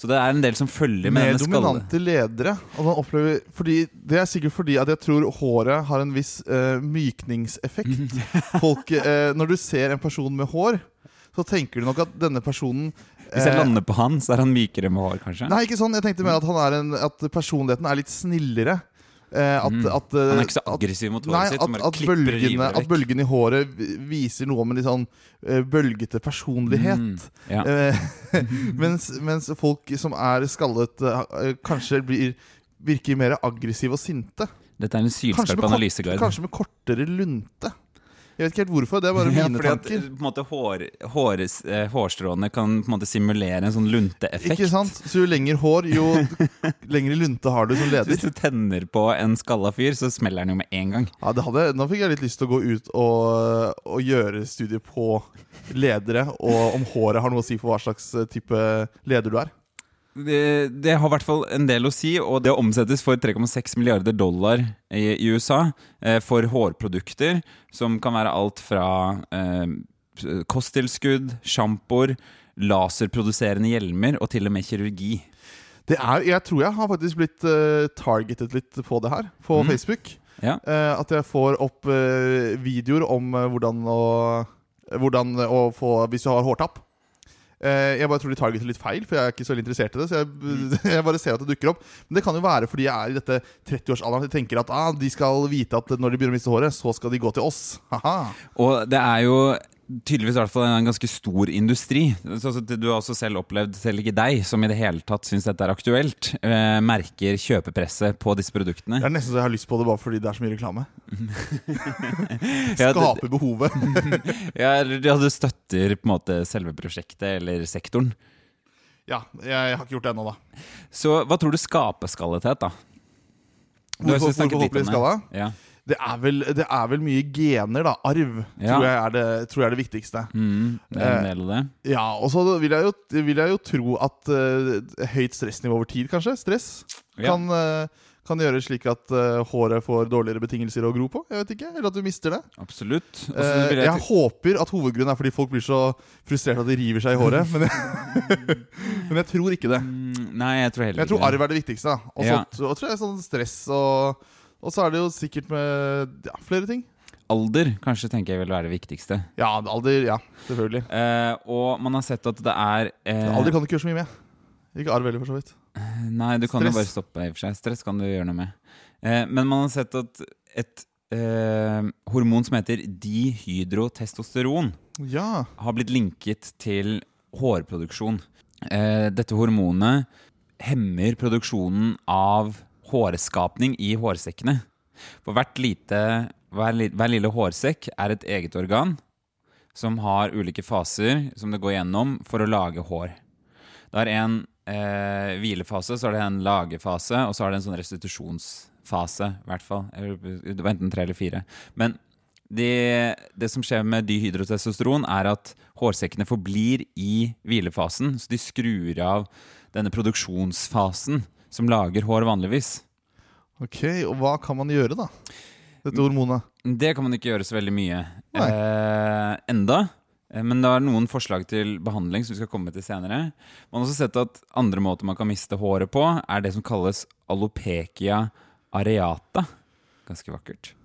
Så det er en del som følger med Mer denne skalle... dominante ledere. Opplever, fordi, det er sikkert fordi at jeg tror håret har en viss uh, mykningseffekt. Folk, uh, når du ser en person med hår, så tenker du nok at denne personen Hvis jeg eh, lander på han, så er han mykere med hår, kanskje? Nei, ikke sånn. Jeg tenkte mer at, han er en, at personligheten er litt snillere. At, mm. at, eh. Han er ikke så aggressiv mot håret sitt, at, bølgene, at bølgene i håret viser noe om en litt sånn eh, bølgete personlighet. Mm, ja. Eh, mens, mens folk som er skallet, eh, kanskje blir, virker mer aggressive og sinte. Dette er en sylskarp analyseguide. kanskje med kortere lunte. Jeg vet ikke helt hvorfor. Det er bare Ja, mine fordi at, tanker. på en måte, hår, håres, eh, hårstråene kan på en måte simulere en sånn lunteeffekt. Ikke sant? Så jo lenger hår, jo lengre lunte har du som leder. Hvis du tenner på en skalla fyr, så smeller den jo med en gang. Ja, det hadde, Nå fikk jeg litt lyst til å gå ut og, og gjøre studier på ledere, og om håret har noe å si for hva slags eh, type leder du er. Det, det har i hvert fall en del å si, og det omsettes for 3,6 milliarder dollar i, i USA eh, for hårprodukter, som kan være alt fra eh, kosttilskudd, sjampoer, laserproduserende hjelmer og til og med kirurgi. Det er, jeg tror jeg har faktisk blitt uh, targetet litt på det her, på mm. Facebook. Ja. Uh, at jeg får opp uh, videoer om hvordan å Hvordan å få Hvis du har hårtapp. Eh, jeg bare tror de targeter litt feil, for jeg er ikke så veldig interessert i det. Så jeg, jeg bare ser at det dukker opp. Men det kan jo være fordi jeg er i dette 30-årsalderen. De tenker at ah, de skal vite at når de begynner å miste håret, så skal de gå til oss. Haha. Og det er jo tydeligvis i hvert fall en ganske stor industri. Du har også selv opplevd, selv ikke deg, som i det hele tatt syns dette er aktuelt, eh, merker kjøpepresset på disse produktene. Det er nesten så jeg har lyst på det bare fordi det er så mye reklame. Skaper behovet. Ja, ja, du støtter på en måte selve prosjektet eller sektoren. ja, jeg har ikke gjort det ennå, da. Så hva tror du skaper skallethet, da? Du Hvorfor, hvorfor om håper det. Ja. Det er, vel, det er vel mye gener, da. Arv Ja. tror, jeg er det, tror jeg er det viktigste. Mm, det er en del av det. Ja, Og så vil, vil jeg jo tro at uh, høyt stressnivå over tid, kanskje, stress, Ja. kan, uh, kan gjøre slik at uh, håret får dårligere betingelser å gro på. Jeg vet ikke, Eller at du mister det. Absolutt. Og så Eh, jeg jeg, håper at hovedgrunnen er fordi folk blir så frustrerte at de river seg i håret. Men jeg, men jeg tror ikke det. Mm, Nei, jeg tror heller ikke Jeg tror arv er det viktigste. da. Og så Ja. tror jeg sånn stress og Og så er det jo sikkert med ja, flere ting. Alder kanskje tenker jeg vil være det viktigste. Ja, alder. Ja, selvfølgelig. Eh, og man har sett at det er eh, Alder kan du ikke gjøre så mye med. Ikke arv heller, for så vidt. Nei, du kan jo bare stoppe i og for seg. Stress kan du gjøre noe med. Eh, men man har sett at et eh, hormon som heter dihydrotestosteron, Ja. har blitt linket til hårproduksjon. Eh, dette hormonet hemmer produksjonen av hårskapning i hårsekkene. For hvert lite, hver, hver lille hårsekk er et eget organ som har ulike faser som det går gjennom for å lage hår. Det er en eh, hvilefase, så er det en lagefase, og så er det en sånn restitusjonsfase, i hvert fall. Det var enten tre eller fire. Men det, det som skjer med dihydrotestosteron, er at hårsekkene forblir i hvilefasen, så de skrur av denne produksjonsfasen som lager hår vanligvis. Ok, Og hva kan man gjøre, da? Dette hormonet. Det kan man ikke gjøre så veldig mye eh, enda. Eh, Men det er noen forslag til behandling som vi skal komme til senere. Man har også sett at andre måter man kan miste håret på, er det som kalles alopecia areata. Ganske vakkert. Ja,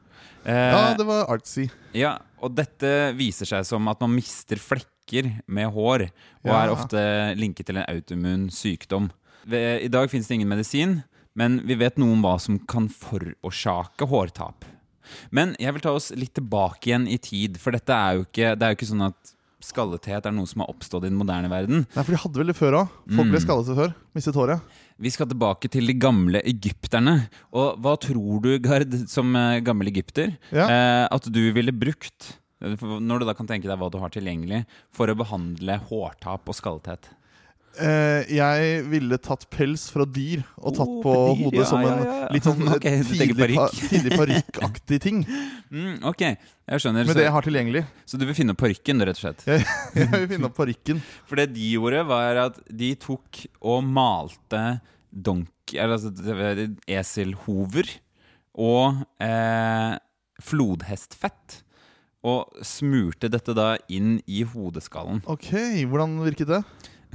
Eh, det var artsy. Ja, og dette viser seg som at man mister flekker med hår, og Ja. er ofte linket til en autoimmun sykdom. I dag finnes det ingen medisin, men vi vet noe om hva som kan forårsake hårtap. Men jeg vil ta oss litt tilbake igjen i tid, for dette er jo ikke, det er jo ikke sånn at skallethet er noe som har oppstått i den moderne verden. Nei, for de hadde vel det før òg. Folk ble skallete skallet før. Mistet håret. Vi skal tilbake til de gamle egypterne. Og hva tror du, Gard, som eh, gammel egypter, Ja. eh, at du ville brukt, eh, når du da kan tenke deg hva du har tilgjengelig, for å behandle hårtap og skallethet? Eh, jeg ville tatt pels fra dyr og tatt Oh, på dyr, hodet ja, som en ja, ja. litt sånn okay, tidlig, tidlig parykkaktig ting. Mm, ok, jeg skjønner. Med Så, det jeg har tilgjengelig. så du vil finne opp parykken, rett og slett? Jeg, jeg vil finne opp parykken. For det de gjorde, var at de tok og malte donk... Altså eselhover og eh, flodhestfett. Og smurte dette da inn i hodeskallen. Ok, hvordan virket det?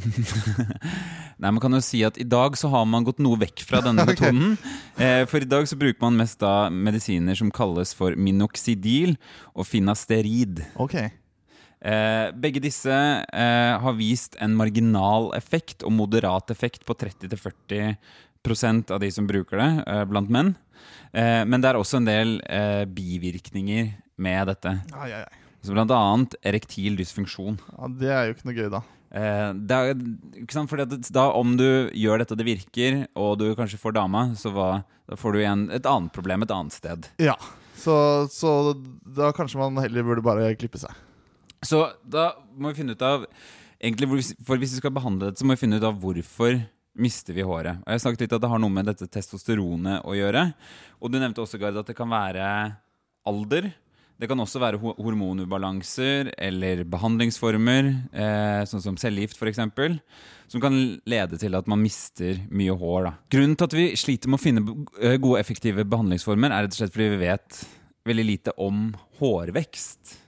Nei, man kan jo si at I dag så har man gått noe vekk fra denne metoden. okay. for i dag så bruker man mest da medisiner som kalles for minoxidil og finasterid. Ok. Eh, begge disse eh, har vist en marginal effekt og moderat effekt på 30-40% av de som bruker det, eh, blant menn. Eh, men det er også en del eh, bivirkninger med dette. Ai, ai, ai. Så blant annet erektil dysfunksjon. Ja, det er jo ikke noe gøy, da. Eh, det er, ikke sant? Fordi da Om du gjør dette og det virker, og du kanskje får dama, så hva, da får du igjen et annet problem et annet sted. Ja, så, så da kanskje man heller burde bare klippe seg. Så da må vi finne ut av egentlig, For hvis vi skal behandle dette, så må vi finne ut av hvorfor mister vi håret. Og Jeg snakket litt at det har noe med dette testosteronet å gjøre. Og du nevnte også, Gard, at det kan være alder. Det kan også være hormonubalanser eller behandlingsformer, eh, sånn som cellegift f.eks., som kan lede til at man mister mye hår. Da. Grunnen til at vi sliter med å finne eh, gode, effektive behandlingsformer, er rett og slett fordi vi vet veldig lite om hårvekst.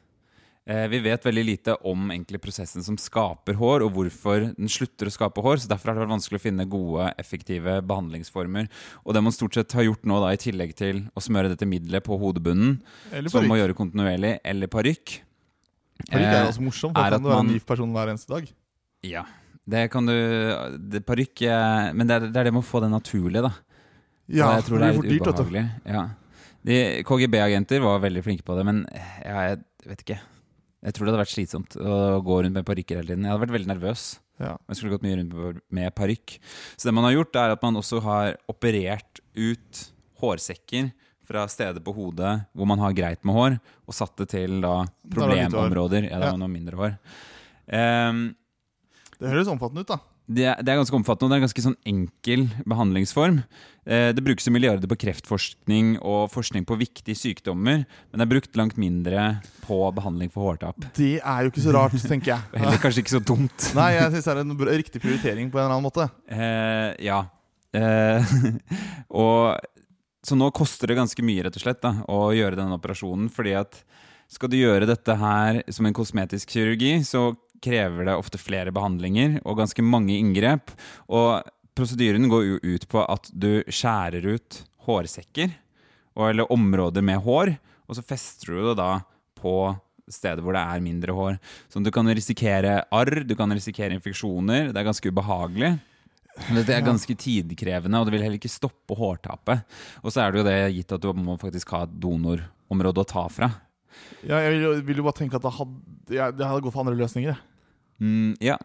Eh, Vi vet veldig lite om egentlig prosessen som skaper hår, og hvorfor den slutter å skape hår. så Derfor har det vært vanskelig å finne gode, effektive behandlingsformer. Og det man stort sett har gjort nå, da, i tillegg til å smøre dette middelet på hodebunnen, som man gjøre kontinuerlig, eller parykk Parykk er altså morsomt. er Da at kan du være en gift person hver eneste dag. Ja, det kan du Parykk eh, Men det er, det er det med å få det naturlige, da. Ja, og jeg tror det er litt ubehagelig. Ja. KGB-agenter var veldig flinke på det, men ja, jeg vet ikke. Jeg tror det hadde vært slitsomt å gå rundt med parykker hele tiden. Jeg hadde vært veldig nervøs. Ja. Jeg skulle gått mye rundt med- parykk. Så det man har gjort, er at man også har operert ut hårsekker fra steder på hodet hvor man har greit med hår, og satt det til da problemområder. Ja, da Ja. man har mindre hår. Um, Det høres omfattende ut, da. Det er, det er ganske omfattende, og det er en ganske sånn enkel behandlingsform. Eh, det brukes milliarder på kreftforskning og forskning på viktige sykdommer, men det er brukt langt mindre på behandling for hårtap. Det er jo ikke så rart, tenker Og jeg. heller kanskje ikke så dumt. Nei, jeg syns det er en riktig prioritering på en eller annen måte. Eh, ja. Eh, og Så nå koster det ganske mye rett og slett da, å gjøre denne operasjonen. fordi at skal du gjøre dette her som en kosmetisk kirurgi, så krever det ofte flere behandlinger og ganske mange inngrep. Og prosedyren går jo ut på at du skjærer ut hårsekker, eller områder med hår, og så fester du det da på steder hvor det er mindre hår. Så du kan risikere arr, du kan risikere infeksjoner. Det er ganske ubehagelig. Men Det er ganske tidkrevende, og det vil heller ikke stoppe hårtapet. Og så er det jo det gitt at du må faktisk ha et donorområde å ta fra. Ja, jeg vil, jo- vil jo bare tenke at det hadde, jeg, det hadde gått for andre løsninger. jeg. Mm, ja.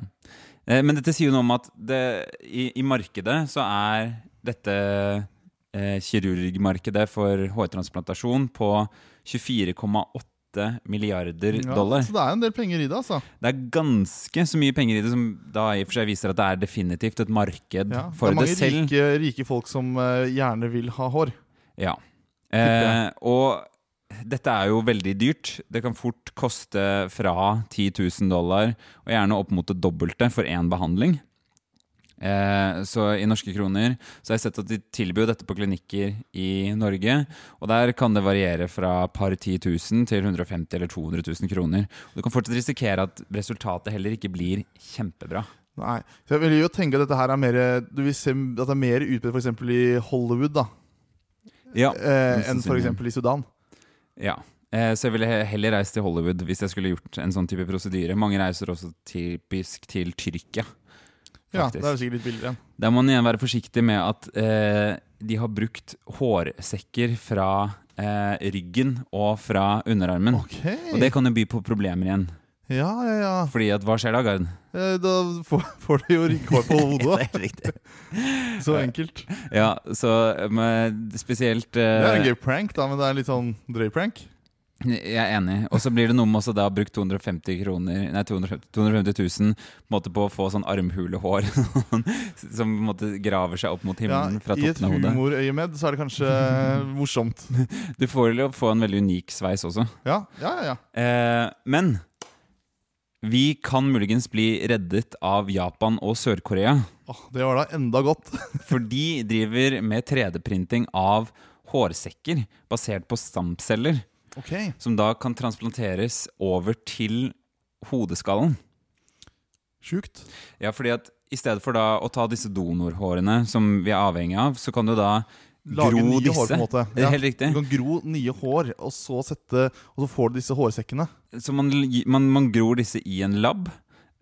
Eh, Men dette sier jo noe om at det, i, i markedet så er dette eh, kirurgmarkedet for hårtransplantasjon på 24,8 milliarder dollar. Ja. Så det er en del penger i det, altså. Det er ganske så mye penger i det, som da i og for seg viser at det er definitivt et marked Ja, for det er mange det selv. rike, rike folk som uh, gjerne vil ha hår. Ja. Eh, og dette er jo veldig dyrt. Det kan fort koste fra 10 000 dollar, og gjerne opp mot det dobbelte for én behandling. Eh, så i norske kroner så har jeg sett at de tilbyr dette på klinikker i Norge. Og der kan det variere fra par 10 000 til 150 eller 200 000 kroner. Og du kan fortsatt risikere at resultatet heller ikke blir kjempebra. Nei, så jeg vil jo tenke at dette her er mer Du vil se at det er mer utbredt f.eks. i Hollywood, da. Ja, eh, enn f.eks. i Sudan. Ja. Eh, Så jeg ville heller reist til Hollywood hvis jeg skulle gjort en sånn type prosedyre. Mange reiser også typisk til Tyrkia. Ja, det er jo sikkert litt billigere. Der må man igjen være forsiktig med at eh, de har brukt hårsekker fra eh, ryggen og fra underarmen. Okay. Og det kan jo by på problemer igjen. Ja, ja, ja. Fordi at hva skjer da, Garen? Eh, Da får, får du jo rygghår på hodet. det er riktig. Så enkelt. Ja, så med spesielt Det er en eh, gøy prank, da, men det er en litt sånn drøy prank. Jeg er enig. Og så blir det noe med også da å bruke 250 kroner Nei, 250, 250 000 på, på å få sånn armhulehår som på en måte graver seg opp mot Ja, himmelen fra I et humorøyemed så er det kanskje morsomt. Du får jo få en veldig unik sveis også. Ja, ja, ja. ja. Eh, men vi kan muligens bli reddet av Japan og Sør-Korea. Åh, det var da enda godt. For de driver med 3D-printing av hårsekker basert på stamceller. Ok, Som da kan transplanteres over til hodeskallen. Sjukt. Ja, fordi at i stedet for da å ta disse donorhårene som vi er avhengig av, så kan du da Lage gro nye disse. hår, på en måte. Er helt riktig. Du kan gro nye hår, og så, sette, og så får du disse hårsekkene. Så man, man, man gror disse i en lab.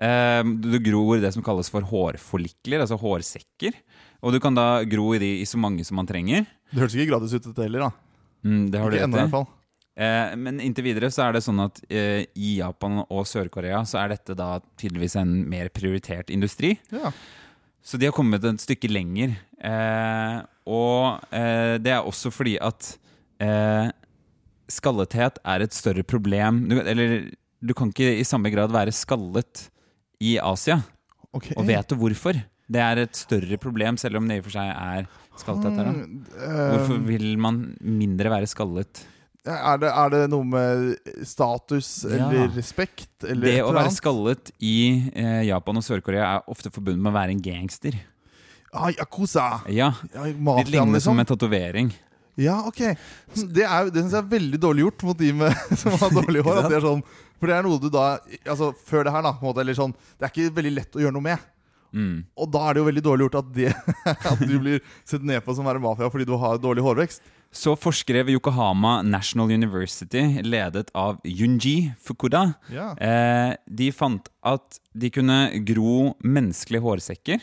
Eh, du du gror det som kalles for hårfollikler, altså hårsekker. Og du kan da gro i de i så mange som man trenger. Det hørtes ikke gratis ut, dette heller. da Mm, det har du Ikke rett i i. hvert fall. Eh, men inntil videre så er det sånn at eh, i Japan og Sør-Korea så er dette da tydeligvis en mer prioritert industri. Ja. Så de har kommet et stykke lenger. Eh, og eh, det er også fordi at eh, skallethet er et større problem. Du, eller du kan ikke i samme grad være skallet i Asia. Okay. Og vet du hvorfor? Det er et større problem, selv om det i og for seg er skallethet der. da. Mm, eh, Hvorfor vil man mindre være skallet? er, det, er det noe med status Ja. eller respekt? Eller Det å være skallet i eh, Japan og Sør-Korea er ofte forbundet med å være en gangster. Ah, Yakuza! Ja, Ja, Litt lignende liksom. som en tatovering. Ja, ok. Det, er, det syns jeg er veldig dårlig gjort mot de med, som har dårlig hår. Det sånn, for det er noe du da Altså, før det her, da, måte, eller sånn Det er ikke veldig lett å gjøre noe med. Mm. Og da er det jo veldig dårlig gjort at, det, at du blir sett ned på som være mafia fordi du har dårlig hårvekst. Så forskere ved Yokohama National University, ledet av Yunji Fukuda, Ja. eh, de fant at de kunne gro menneskelige hårsekker,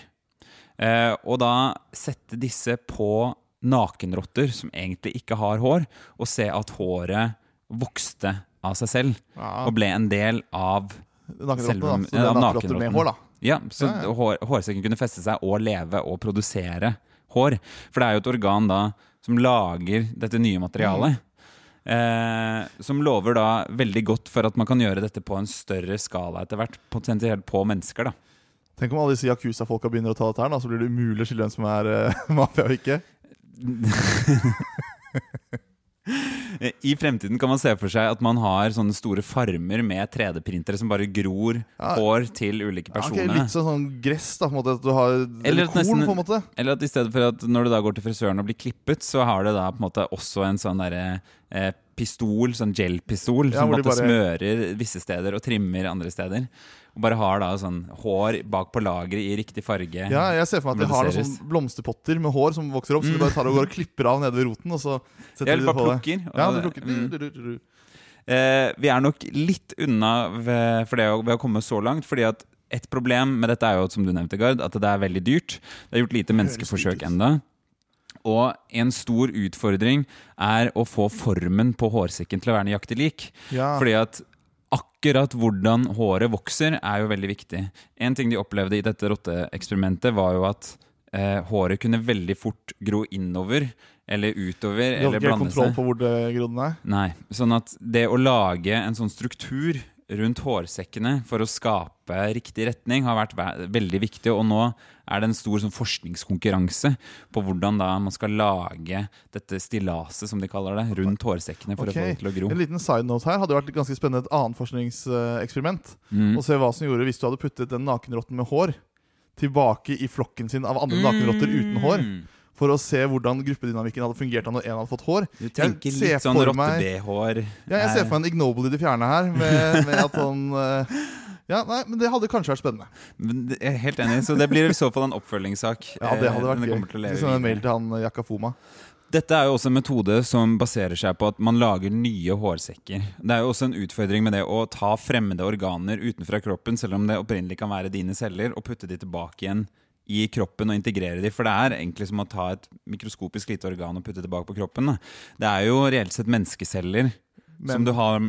eh, og da sette disse på nakenrotter som egentlig ikke har hår, og se at håret vokste av seg selv, Ja. og ble en del av nakenrotten. ja, nakenrotten. med hår, da. Ja, så Ja. Hår, hårsekken kunne feste seg og leve og produsere hår. For det er jo et organ da som lager dette nye materialet. Eh, som lover da veldig godt for at man kan gjøre dette på en større skala etter hvert. Potensielt på mennesker, da. Tenk om alle disse Yakuza-folka begynner å ta dette her, da, så blir det umulig å skille hvem som er uh, mafia og ikke. I fremtiden kan man se for seg at man har sånne store farmer med 3D-printere som bare gror Ja. hår til ulike Ja, okay, personer. litt sånn, sånn gress, da, på en måte. At du har Eller korn, nesten- på en måte. Eller at i stedet for at når du da går til frisøren og blir klippet, så har du da på en måte også en sånn derre eh, pistol, sånn gelpistol, Ja, som bare- smører visse steder og trimmer andre steder. Og bare har da sånn hår bak på lageret i riktig farge. Ja, jeg ser for meg at de har noen sånn blomsterpotter med hår som vokser opp, så de bare tar og går og klipper av nede ved roten, og så setter du det på det. plukker. Ja, du plukker. mm. Du, du, du, du. Eh, vi er nok litt unna ved, for det å- ved å komme så langt. Fordi at et problem med dette er jo, som du nevnte, Gard, at det er veldig dyrt. Det er gjort lite menneskeforsøk ennå. Og en stor utfordring er å få formen på hårsekken til å være nøyaktig lik. Ja. Fordi at akkurat hvordan håret vokser, er jo veldig viktig. En ting de opplevde i dette rotteeksperimentet, var jo at eh, håret kunne veldig fort gro innover eller utover. Du hadde ikke kontroll på hvor det grodde. Nei, sånn at det å lage en sånn struktur rundt hårsekkene for å skape riktig retning har vært ve- veldig viktig, og nå er det en stor sånn forskningskonkurranse på hvordan da man skal lage dette stillaset, som de kaller det, rundt hårsekkene for okay. å få det til å gro. En liten side note her hadde vært vært ganske spennende et annet forskningseksperiment. Mm. Å se hva som gjorde hvis du hadde puttet den nakenrotten med hår tilbake i flokken sin av andre nakenrotter uten hår. For å se hvordan gruppedynamikken hadde fungert når en hadde fått hår. Du tenker Jeg litt sånn rotte-BH-hår. Ja, jeg ser for meg en Ignoble i det fjerne her, med, med at han eh, Ja, nei, men det hadde kanskje vært spennende. Men Jeg er helt enig, så det blir i så fall en oppfølgingssak. Ja, det hadde eh, vært gøy. kommer til å leve Skal sende en mail til han eh, Jakafoma. Dette er jo også en metode som baserer seg på at man lager nye hårsekker. Det er jo også en utfordring med det å ta fremmede organer utenfra kroppen, selv om det opprinnelig kan være dine celler, og putte de tilbake igjen i kroppen og integrere dem. For det er egentlig som å ta et mikroskopisk lite organ og putte det tilbake på kroppen. Det er jo reelt sett menneskeceller som du har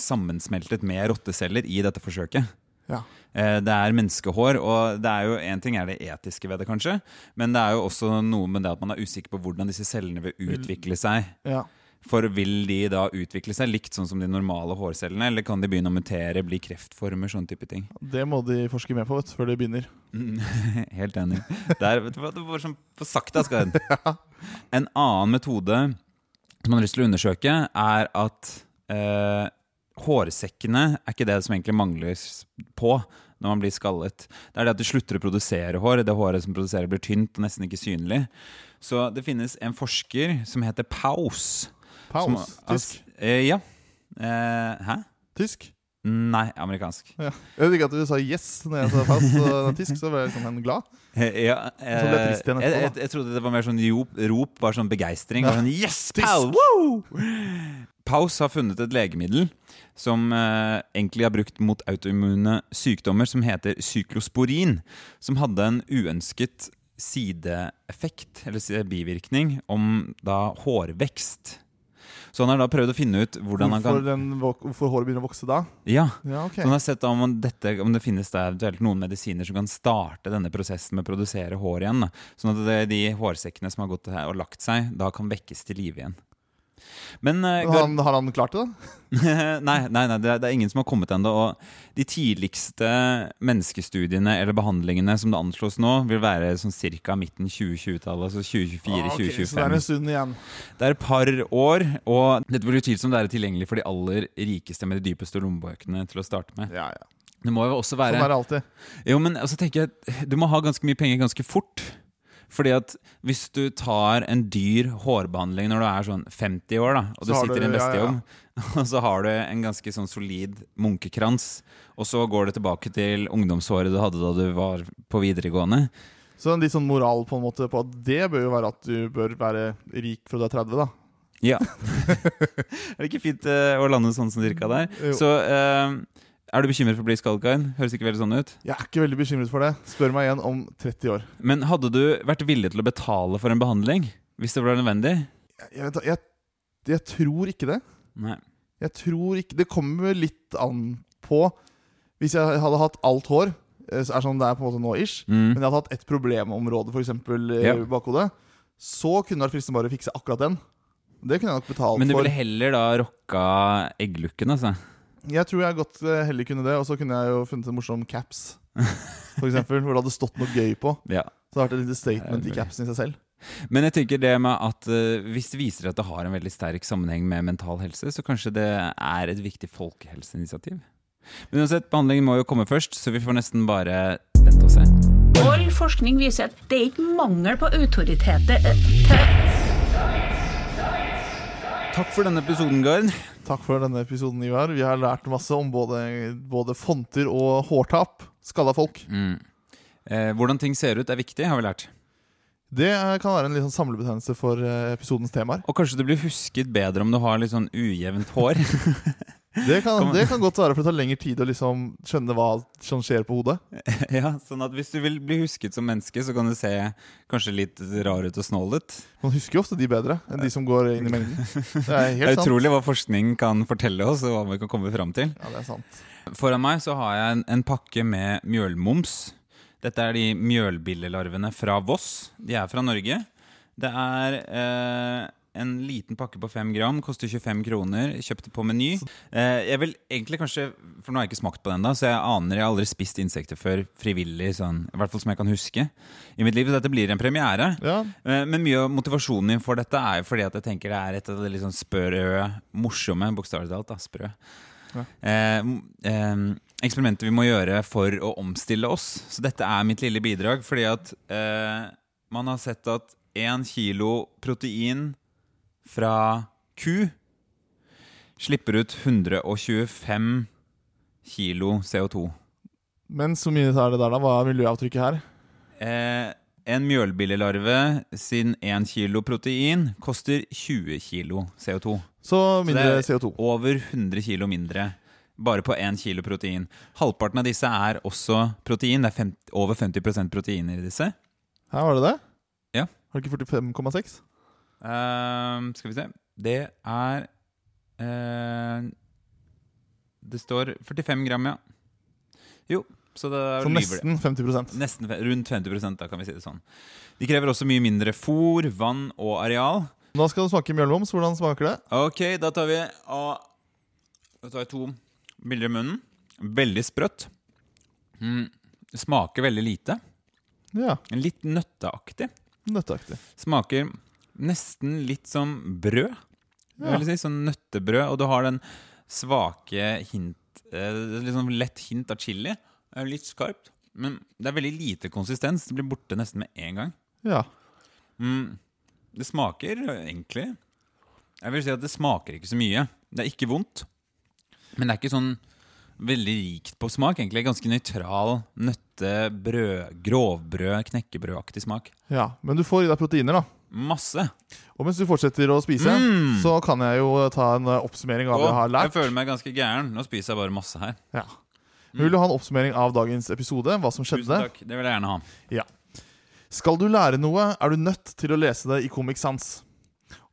sammensmeltet med rotteceller i dette forsøket. Ja. Eh, Det er menneskehår, og det er jo en ting er det etiske ved det, kanskje, men det er jo også noe med det at man er usikker på hvordan disse cellene vil utvikle seg. ja. For vil de da utvikle seg likt sånn som de normale hårcellene, eller kan de begynne å mutere, bli kreftformer, sånn type ting? Det må de forske mer på vet, før de begynner. Helt enig. Der, vet du hva, det var sånn på sakte, den. En annen metode som man har lyst til å undersøke, er at eh, hårsekkene er ikke det som egentlig mangler på når man blir skallet. Det er det at du slutter å produsere hår. Det håret som produserer, blir tynt og nesten ikke synlig. Så det finnes en forsker som heter Paus. Paus. Tysk. Eh, ja. Eh, hæ? Tysk. Nei, amerikansk. Ja. Jeg vet ikke at du sa yes når jeg sa paus. og tysk, så ble jeg sånn glad. Ja, eh, jeg jeg, jeg, trodde det var mer sånn rop, rop bare sånn begeistring. Ja. Sånn, yes, pal! Paus har funnet et legemiddel som eh, egentlig er brukt mot autoimmune sykdommer, som heter syklosporin. Som hadde en uønsket sideeffekt, eller bivirkning, om da hårvekst. Så han har da prøvd å finne ut hvordan han Hvorfor, kan den, hvorfor håret begynner å vokse da? Ja, Ja, okay. så han har sett om, dette, om det finnes der eventuelt noen medisiner som kan starte denne prosessen med å produsere hår igjen. Da. Sånn at det, de hårsekkene som har gått og lagt seg, da kan vekkes til live igjen. Men, eh, har, han, har han klart det, da? nei, nei, nei det, er, det er ingen som har kommet ennå. Og de tidligste menneskestudiene eller behandlingene som det anslås nå, vil være sånn ca. midten 2020-tallet. Altså 2024-2025. Ah, ok, Så det er en stund igjen. Det er et par år, og dette vil utvilsomt være tilgjengelig for de aller rikeste med de dypeste lommebøkene til å starte med. Ja, ja. Det må jo også Sånn være er det alltid. Jo, men altså tenker jeg Du må ha ganske mye penger ganske fort. Fordi at hvis du tar en dyr hårbehandling når du er sånn 50 år, da og du Så du sitter i en bestejobb, ja, ja. og så har du en ganske sånn solid munkekrans, og så går det tilbake til ungdomshåret du hadde da du var på videregående Så en litt sånn moral på en måte på at det bør jo være at du bør være rik fra du er 30, da. Ja. er det ikke fint uh, å lande sånn som cirka der? Jo. Så eh, er du bekymret for å bli skallet, Høres ikke veldig sånn ut. Jeg er ikke veldig bekymret for det. Spør meg igjen om 30 år. Men hadde du vært villig til å betale for en behandling hvis det ble nødvendig? Jeg, jeg, jeg, jeg tror ikke det. Nei. Jeg tror ikke Det kommer litt an på Hvis jeg hadde hatt alt hår, eh, så er sånn det er på en måte nå ish, Mm. men jeg hadde hatt ett problemområde, f.eks. i Ja. bakhodet, så kunne det vært fristende bare å fikse akkurat den. Det kunne jeg nok betalt for. Men du ville heller da rocka egglooken, altså? Jeg tror jeg godt eh, heller kunne det, og så kunne jeg jo funnet en morsom caps. For eksempel, hvor det hadde stått noe gøy på. Ja. Så det hadde vært et lite statement i capsen i seg selv. Men jeg tenker det med at uh, hvis det viser at det har en veldig sterk sammenheng med mental helse, så kanskje det er et viktig folkehelseinitiativ. Men uansett, behandlingen må jo komme først, så vi får nesten bare vente og se. All forskning viser at det er ikke mangel på autoriteter eh, til Takk for denne episoden, Gard. Takk for denne episoden, Ivar. Vi har lært masse om både, både fonter og hårtap. Skalla folk. Mm. Eh, hvordan ting ser ut, er viktig, har vi lært. Det kan være en sånn samlebetegnelse for eh, episodens temaer. Og kanskje du blir husket bedre om du har litt sånn ujevnt hår. Det kan, det kan godt være, for det tar lengre tid å liksom skjønne hva som skjer på hodet. ja, sånn at Hvis du vil bli husket som menneske, så kan du se kanskje litt rar ut og snål ut. Man husker jo ofte de bedre enn de som går inn i mengden. Det er Det er utrolig sant. hva forskning kan fortelle oss, og hva vi kan komme fram til. Ja, det er sant. Foran meg så har jeg en, en pakke med mjølmoms. Dette er de mjølbillelarvene fra Voss. De er fra Norge. Det er eh, en liten pakke på 5 gram, koster 25 kroner. Kjøpte på Meny. Eh, jeg vil egentlig kanskje, for nå har jeg ikke smakt på den, da, så jeg aner jeg har aldri spist insekter før frivillig, sånn, i hvert fall som jeg kan huske i mitt liv. Så dette blir en premiere. Ja, Eh, Men mye av motivasjonen min for dette er jo fordi at jeg tenker det er et av de litt sånn sprø, morsomme, bokstavelig talt, da, sprø. Ja. Eh, eh, eksperimentet vi må gjøre for å omstille oss. Så dette er mitt lille bidrag, fordi at eh, man har sett at én kilo protein fra ku slipper ut 125 kilo CO2. Men så mye er det der, da? Hva er miljøavtrykket her? Eh, En mjølbillelarve sin 1 kilo protein koster 20 kilo CO2. Så Så mindre er CO2. Over 100 kilo mindre. Bare på 1 kilo protein. Halvparten av disse er også protein. Det er 50, over 50% proteiner i disse. Her var det det? Ja. Har du ikke 45,6? Ehm, skal vi se Det er uh, Det står 45 gram, ja. Jo, så det Så nesten 50 Nesten rundt 50 da kan vi si det sånn. De krever også mye mindre fôr, vann og areal. Nå skal du smake mjølvoms. Hvordan smaker det? Ok, da tar vi Da tar jeg to bilder i munnen. Veldig sprøtt. Mm. Smaker veldig lite. Ja, Litt nøtteaktig. nøtteaktig. Smaker nesten litt som brød. Ja. Si, sånn nøttebrød. Og du har den svake hint eh, sånn lett hint av chili. Litt skarpt. Men det er veldig lite konsistens. Det blir borte nesten med en gang. Ja. Mm. Det smaker egentlig Jeg vil si at det smaker ikke så mye. Det er ikke vondt. Men det er ikke sånn veldig rikt på smak. Egentlig ganske nøytral nøtte, brød, grovbrød, knekkebrødaktig smak. ja. Men du får i deg proteiner, da. Masse. Og mens du fortsetter å spise, Mm. så kan jeg jo ta en eh, oppsummering av hva jeg har lært. jeg føler meg ganske gæren. Nå spiser jeg bare masse her. Ja. Vil du ha en oppsummering av dagens episode? Hva som skjedde? Tusen takk. Det vil jeg gjerne ha. Ja. Skal du lære noe, er du nødt til å lese det i Comic Sans.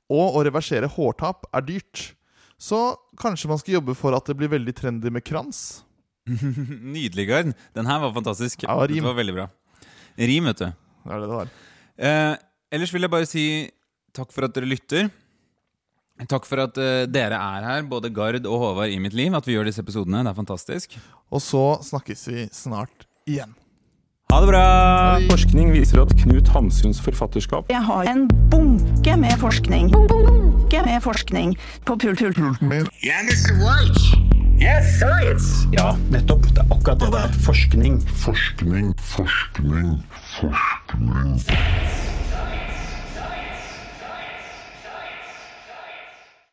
Og å reversere hårtap er dyrt. Så kanskje man skal jobbe for at det blir veldig trendy med krans? Nydelig, Gard. Den her var fantastisk. Ja, rim. Det var veldig bra. Rim, vet du. Det er det det var. Eh, ellers vil jeg bare si takk for at dere lytter. Takk for at uh, dere er her, både Gard og Håvard, i mitt liv. At vi gjør disse episodene. Det er fantastisk. Og så snakkes vi snart igjen. Ha det bra! Forskning viser at Knut Hamsuns forfatterskap Jeg har en bunke med forskning. Bunke med forskning på Mr. Yes, science. Ja, nettopp. Det er akkurat det der. Forskning. Forskning, forskning, forskning.